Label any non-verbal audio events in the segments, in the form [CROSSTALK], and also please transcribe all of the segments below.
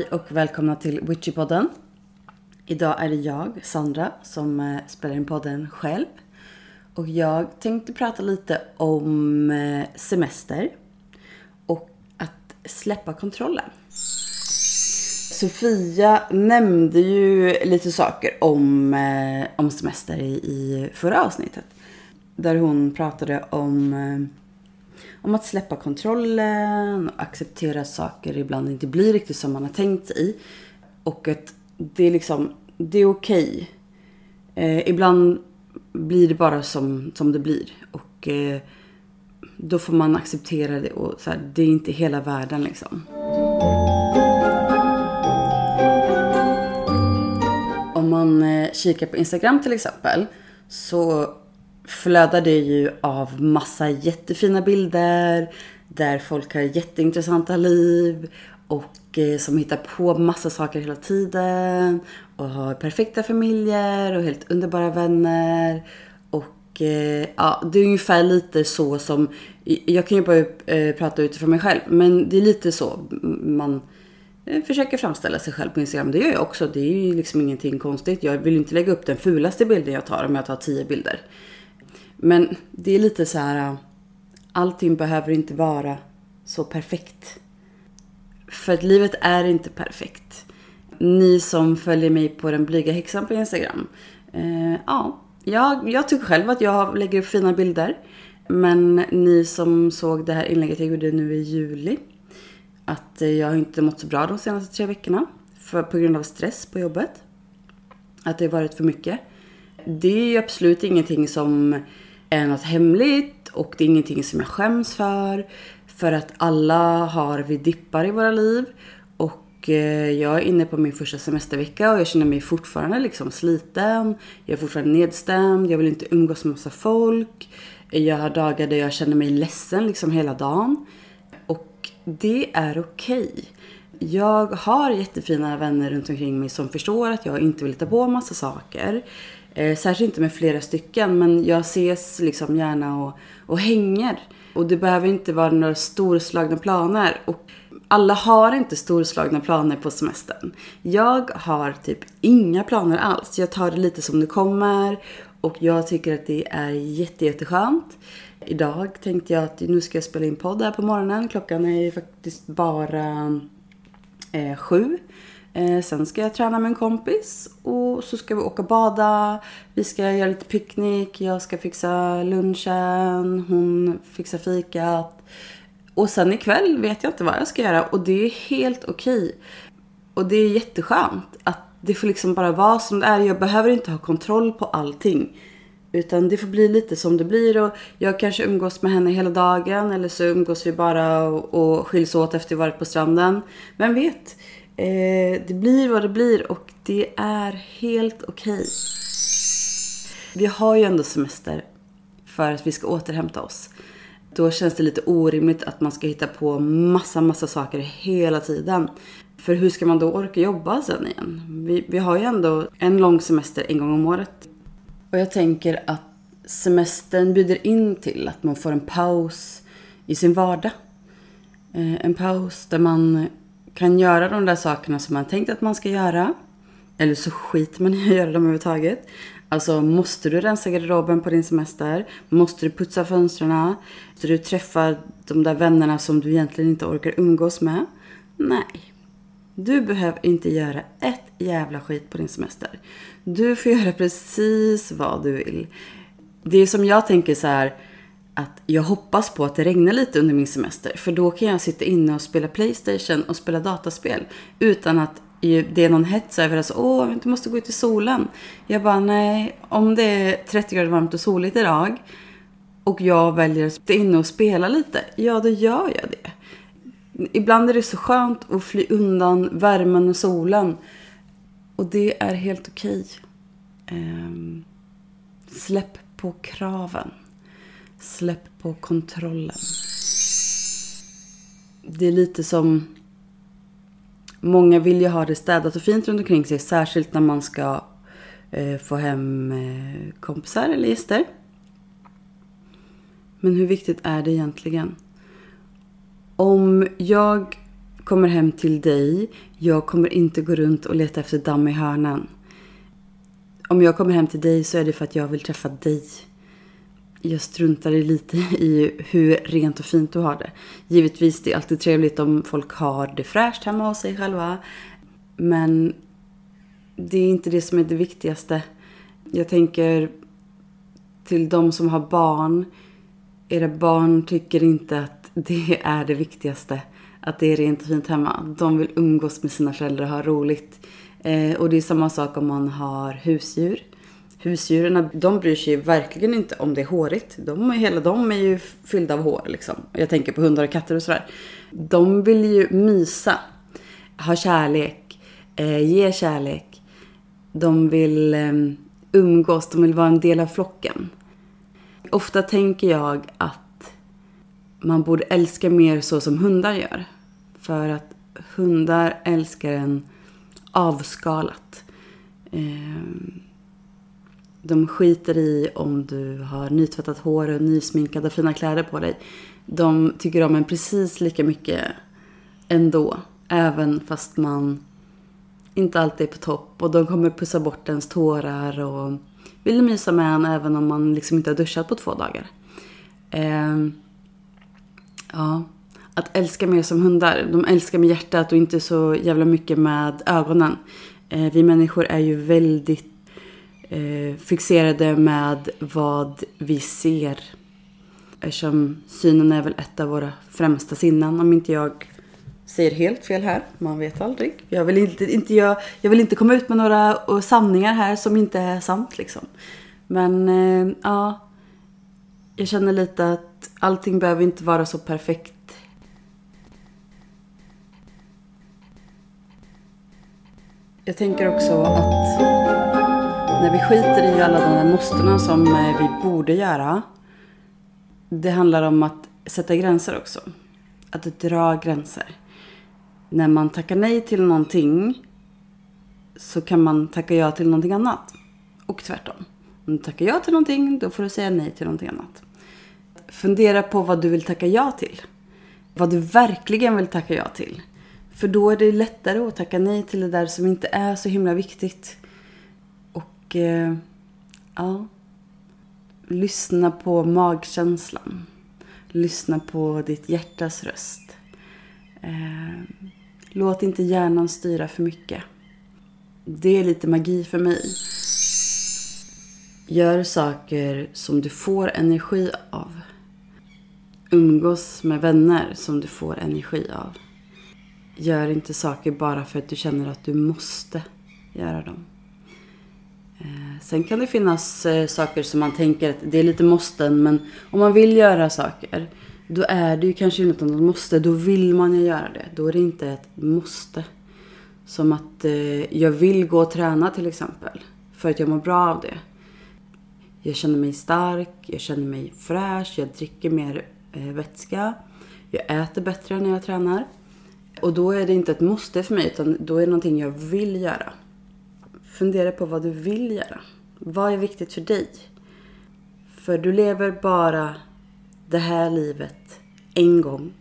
Hej och välkomna till Witchypodden. Idag är det jag, Sandra, som eh, spelar in podden själv. Och jag tänkte prata lite om eh, semester och att släppa kontrollen. Sofia nämnde ju lite saker om, eh, om semester i, i förra avsnittet. Där hon pratade om om att släppa kontrollen och acceptera att saker ibland inte blir riktigt som man har tänkt sig. Och att det är liksom, det är okej. Okay. Eh, ibland blir det bara som, som det blir. Och eh, då får man acceptera det och så här, det är inte hela världen liksom. Om man eh, kikar på Instagram till exempel så flödar det ju av massa jättefina bilder där folk har jätteintressanta liv och eh, som hittar på massa saker hela tiden och har perfekta familjer och helt underbara vänner. Och eh, ja, det är ungefär lite så som, jag kan ju bara eh, prata utifrån mig själv, men det är lite så man försöker framställa sig själv på Instagram. Det gör jag också. Det är ju liksom ingenting konstigt. Jag vill inte lägga upp den fulaste bilden jag tar om jag tar tio bilder. Men det är lite så här. Äh, allting behöver inte vara så perfekt. För att livet är inte perfekt. Ni som följer mig på den blyga häxan på Instagram. Eh, ja, jag, jag tycker själv att jag lägger upp fina bilder. Men ni som såg det här inlägget jag gjorde nu i juli. Att eh, jag inte mått så bra de senaste tre veckorna. För, på grund av stress på jobbet. Att det har varit för mycket. Det är absolut ingenting som är något hemligt och det är ingenting som jag skäms för. För att alla har vi dippar i våra liv. Och eh, jag är inne på min första semestervecka och jag känner mig fortfarande liksom sliten. Jag är fortfarande nedstämd, jag vill inte umgås med massa folk. Jag har dagar där jag känner mig ledsen liksom hela dagen. Och det är okej. Okay. Jag har jättefina vänner runt omkring mig som förstår att jag inte vill ta på massa saker. Eh, särskilt inte med flera stycken men jag ses liksom gärna och, och hänger. Och det behöver inte vara några storslagna planer. Och alla har inte storslagna planer på semestern. Jag har typ inga planer alls. Jag tar det lite som det kommer. Och jag tycker att det är jätte, jätteskönt. Idag tänkte jag att nu ska jag spela in podd här på morgonen. Klockan är ju faktiskt bara eh, sju. Eh, sen ska jag träna med en kompis och så ska vi åka och bada. Vi ska göra lite picknick. Jag ska fixa lunchen. Hon fixar fikat. Och sen ikväll vet jag inte vad jag ska göra och det är helt okej. Och det är jätteskönt att det får liksom bara vara som det är. Jag behöver inte ha kontroll på allting. Utan det får bli lite som det blir och jag kanske umgås med henne hela dagen eller så umgås vi bara och, och skiljs åt efter vi varit på stranden. Vem vet? Eh, det blir vad det blir och det är helt okej. Okay. Vi har ju ändå semester för att vi ska återhämta oss. Då känns det lite orimligt att man ska hitta på massa, massa saker hela tiden. För hur ska man då orka jobba sen igen? Vi, vi har ju ändå en lång semester en gång om året. Och jag tänker att semestern bjuder in till att man får en paus i sin vardag. Eh, en paus där man kan göra de där sakerna som man tänkt att man ska göra. Eller så skiter man i att göra dem överhuvudtaget. Alltså måste du rensa garderoben på din semester? Måste du putsa fönstren? Måste du träffa de där vännerna som du egentligen inte orkar umgås med? Nej. Du behöver inte göra ett jävla skit på din semester. Du får göra precis vad du vill. Det är som jag tänker så här att jag hoppas på att det regnar lite under min semester. För då kan jag sitta inne och spela Playstation och spela dataspel. Utan att det är någon hets över att åh, du måste gå ut i solen. Jag bara, nej, om det är 30 grader varmt och soligt idag och jag väljer att sitta inne och spela lite, ja då gör jag det. Ibland är det så skönt att fly undan värmen och solen. Och det är helt okej. Um, släpp på kraven. Släpp på kontrollen. Det är lite som... Många vill ju ha det städat och fint runt omkring sig. Särskilt när man ska eh, få hem eh, kompisar eller gäster. Men hur viktigt är det egentligen? Om jag kommer hem till dig. Jag kommer inte gå runt och leta efter damm i hörnan. Om jag kommer hem till dig så är det för att jag vill träffa dig. Jag struntar lite i hur rent och fint du har det. Givetvis, det är alltid trevligt om folk har det fräscht hemma hos sig själva. Men det är inte det som är det viktigaste. Jag tänker till de som har barn. Era barn tycker inte att det är det viktigaste. Att det är rent och fint hemma. De vill umgås med sina föräldrar och ha roligt. Eh, och det är samma sak om man har husdjur. Husdjuren, de bryr sig ju verkligen inte om det är hårigt. De, hela de är ju fyllda av hår liksom. Jag tänker på hundar och katter och sådär. De vill ju mysa. Ha kärlek. Eh, ge kärlek. De vill eh, umgås, de vill vara en del av flocken. Ofta tänker jag att man borde älska mer så som hundar gör. För att hundar älskar en avskalat. Eh, de skiter i om du har nytvättat hår och nysminkade fina kläder på dig. De tycker om en precis lika mycket ändå. Även fast man inte alltid är på topp. Och de kommer pussa bort ens tårar och vill mysa med en även om man liksom inte har duschat på två dagar. Eh, ja, att älska mer som hundar. De älskar med hjärtat och inte så jävla mycket med ögonen. Eh, vi människor är ju väldigt eh, fixerade med vad vi ser. Eftersom synen är väl ett av våra främsta sinnen. Om inte jag säger helt fel här. Man vet aldrig. Jag vill inte, inte, jag, jag vill inte komma ut med några eh, sanningar här som inte är sant liksom. Men eh, ja, jag känner lite att allting behöver inte vara så perfekt. Jag tänker också att när vi skiter i alla de där måstena som eh, vi borde göra. Det handlar om att sätta gränser också. Att dra gränser när man tackar nej till någonting så kan man tacka ja till någonting annat. Och tvärtom. Om du tackar ja till någonting, då får du säga nej till någonting annat. Fundera på vad du vill tacka ja till. Vad du verkligen vill tacka ja till. För då är det lättare att tacka nej till det där som inte är så himla viktigt. Och eh, ja, lyssna på magkänslan. Lyssna på ditt hjärtas röst. Eh, Låt inte hjärnan styra för mycket. Det är lite magi för mig. Gör saker som du får energi av. Umgås med vänner som du får energi av. Gör inte saker bara för att du känner att du måste göra dem. Eh, sen kan det finnas eh, saker som man tänker att det är lite måsten, men om man vill göra saker då är det ju kanske inte något måste. Då vill man ju göra det. Då är det inte ett måste. Som att eh, jag vill gå och träna till exempel. För att jag mår bra av det. Jag känner mig stark, jag känner mig fräsch, jag dricker mer vätska. Jag äter bättre när jag tränar. Och då är det inte ett måste för mig utan då är det någonting jag vill göra. Fundera på vad du vill göra. Vad är viktigt för dig? För du lever bara det här livet en gång.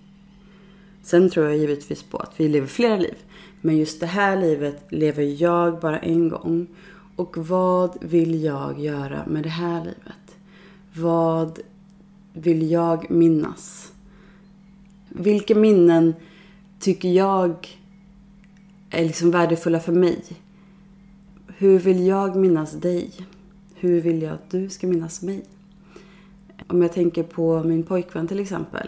Sen tror jag givetvis på att vi lever flera liv. Men just det här livet lever jag bara en gång. Och vad vill jag göra med det här livet? Vad vill jag minnas? Vilka minnen tycker jag är liksom värdefulla för mig? Hur vill jag minnas dig? Hur vill jag att du ska minnas mig? Om jag tänker på min pojkvän till exempel.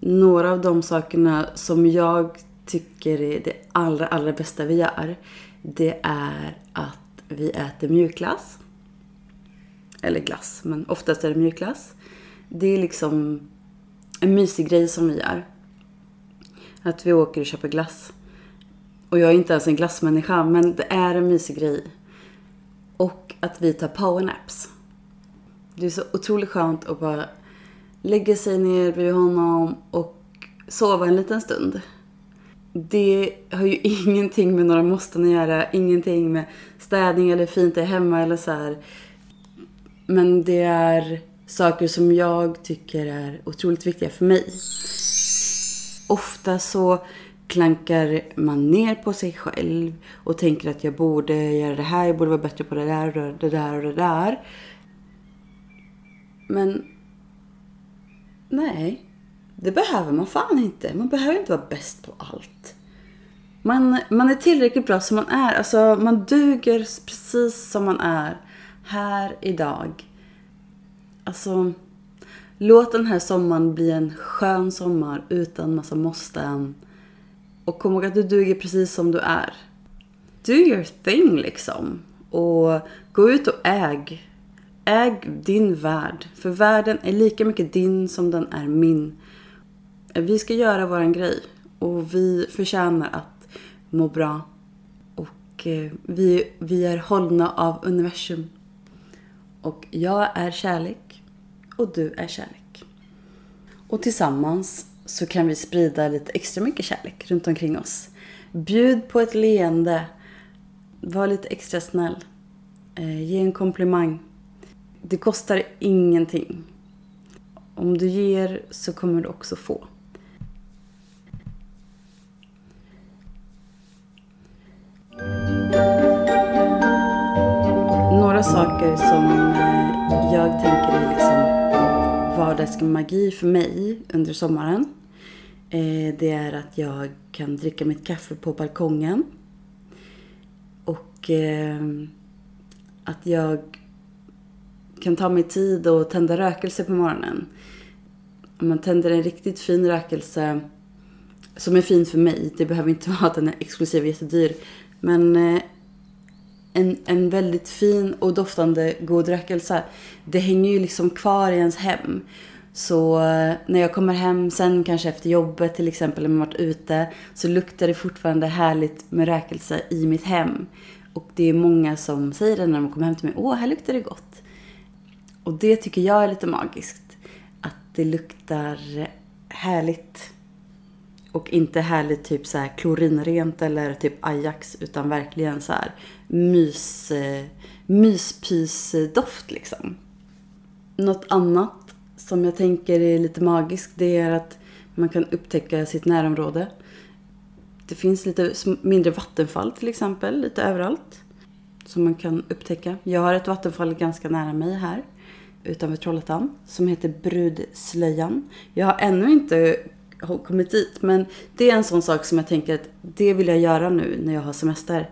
Några av de sakerna som jag tycker är det allra, allra bästa vi gör. Det är att vi äter mjukglass. Eller glass, men oftast är det mjukglass. Det är liksom en mysig grej som vi gör. Att vi åker och köper glass. Och jag är inte ens en glassmänniska, men det är en mysig grej. Och att vi tar powernaps. Det är så otroligt skönt att bara lägga sig ner bredvid honom och sova en liten stund. Det har ju [LAUGHS] ingenting med några måsten att göra, ingenting med städning eller fint är hemma eller så här. Men det är saker som jag tycker är otroligt viktiga för mig. Ofta så klankar man ner på sig själv och tänker att jag borde göra det här, jag borde vara bättre på det där och det där och det där. Men nej, det behöver man fan inte. Man behöver inte vara bäst på allt. Man, man är tillräckligt bra som man är. Alltså man duger precis som man är här idag. Alltså, låt den här sommaren bli en skön sommar utan massa måsten. Och kom ihåg att du duger precis som du är. Do your thing liksom. Och gå ut och äg. Äg din värld. För världen är lika mycket din som den är min. Vi ska göra våran grej. Och vi förtjänar att må bra. Och eh, vi, vi är hållna av universum. Och jag är kärlek. Och du är kärlek. Och tillsammans så kan vi sprida lite extra mycket kärlek runt omkring oss. Bjud på ett leende. Var lite extra snäll. Eh, ge en komplimang. Det kostar ingenting. Om du ger så kommer du också få. Några saker som eh, jag tänker är liksom vardagsmagi för mig under sommaren. Eh, det är att jag kan dricka mitt kaffe på balkongen. Och eh, att jag kan ta mig tid och tända rökelse på morgonen. Om man tänder en riktigt fin rökelse som är fin för mig. Det behöver inte [LAUGHS] vara att den är exklusiv och jättedyr. Men eh, en, en väldigt fin och doftande god rökelse. Det hänger ju liksom kvar i ens hem. Så eh, när jag kommer hem sen kanske efter jobbet till exempel, eller varit ute, så luktar det fortfarande härligt med räkelse i mitt hem. Och det är många som säger det när de kommer hem till mig. Åh, här luktar det gott. Och det tycker jag är lite magiskt. Att det luktar härligt. Och inte härligt typ så här klorinrent eller typ Ajax utan verkligen så här mys, eh, myspysdoft liksom. Något annat som jag tänker är lite magisk, det är att man kan upptäcka sitt närområde. Det finns lite mindre vattenfall till exempel, lite överallt. Som man kan upptäcka. Jag har ett vattenfall ganska nära mig här utanför Trollhättan som heter Brudslöjan. Jag har ännu inte kommit dit men det är en sån sak som jag tänker att det vill jag göra nu när jag har semester.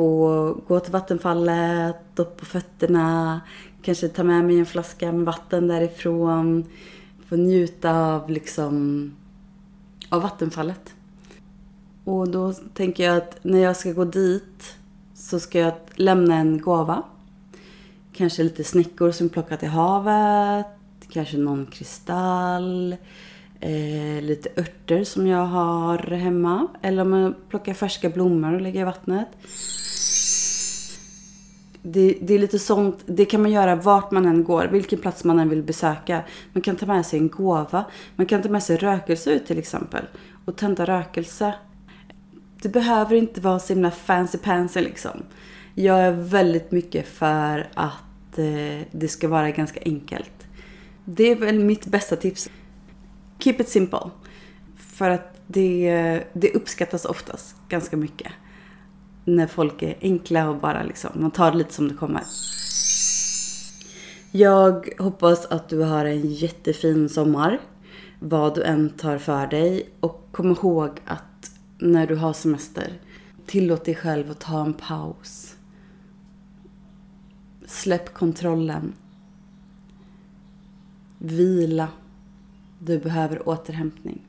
Få gå till vattenfallet, upp på fötterna, kanske ta med mig en flaska med vatten därifrån. Få njuta av liksom av vattenfallet. Och då tänker jag att när jag ska gå dit så ska jag lämna en gåva. Kanske lite snäckor som plockat i havet. Kanske någon kristall. Eh, lite örter som jag har hemma. Eller om jag plockar färska blommor och lägger i vattnet det, det, är lite sånt, det kan man göra vart man än går, vilken plats man än vill besöka. Man kan ta med sig en gåva, man kan ta med sig rökelse ut till exempel. Och tända rökelse. Det behöver inte vara så himla fancy pansy liksom. Jag är väldigt mycket för att eh, det ska vara ganska enkelt. Det är väl mitt bästa tips. Keep it simple. För att det, det uppskattas oftast ganska mycket när folk är enkla och bara liksom, man tar det lite som det kommer. Jag hoppas att du har en jättefin sommar. Vad du än tar för dig. Och kom ihåg att när du har semester, tillåt dig själv att ta en paus. Släpp kontrollen. Vila. Du behöver återhämtning.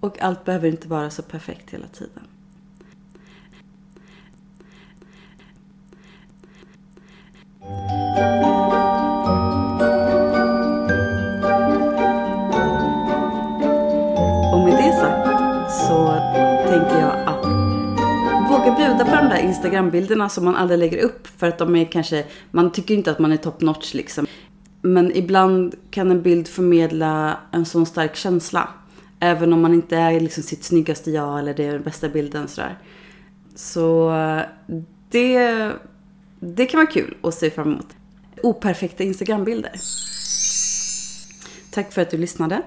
Och allt behöver inte vara så perfekt hela tiden. Och med det sagt så tänker jag att våga bjuda på de där Instagram-bilderna som man aldrig lägger upp för att de är kanske, man tycker inte att man är top notch liksom. Men ibland kan en bild förmedla en sån stark känsla. Även om man inte är liksom sitt snyggaste jag eller det är den bästa bilden sådär. Så det, det kan vara kul att se fram emot operfekta Instagrambilder. Tack för att du lyssnade.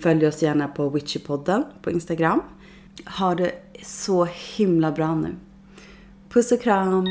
Följ oss gärna på Witchypodden på Instagram. Ha det så himla bra nu. Puss och kram!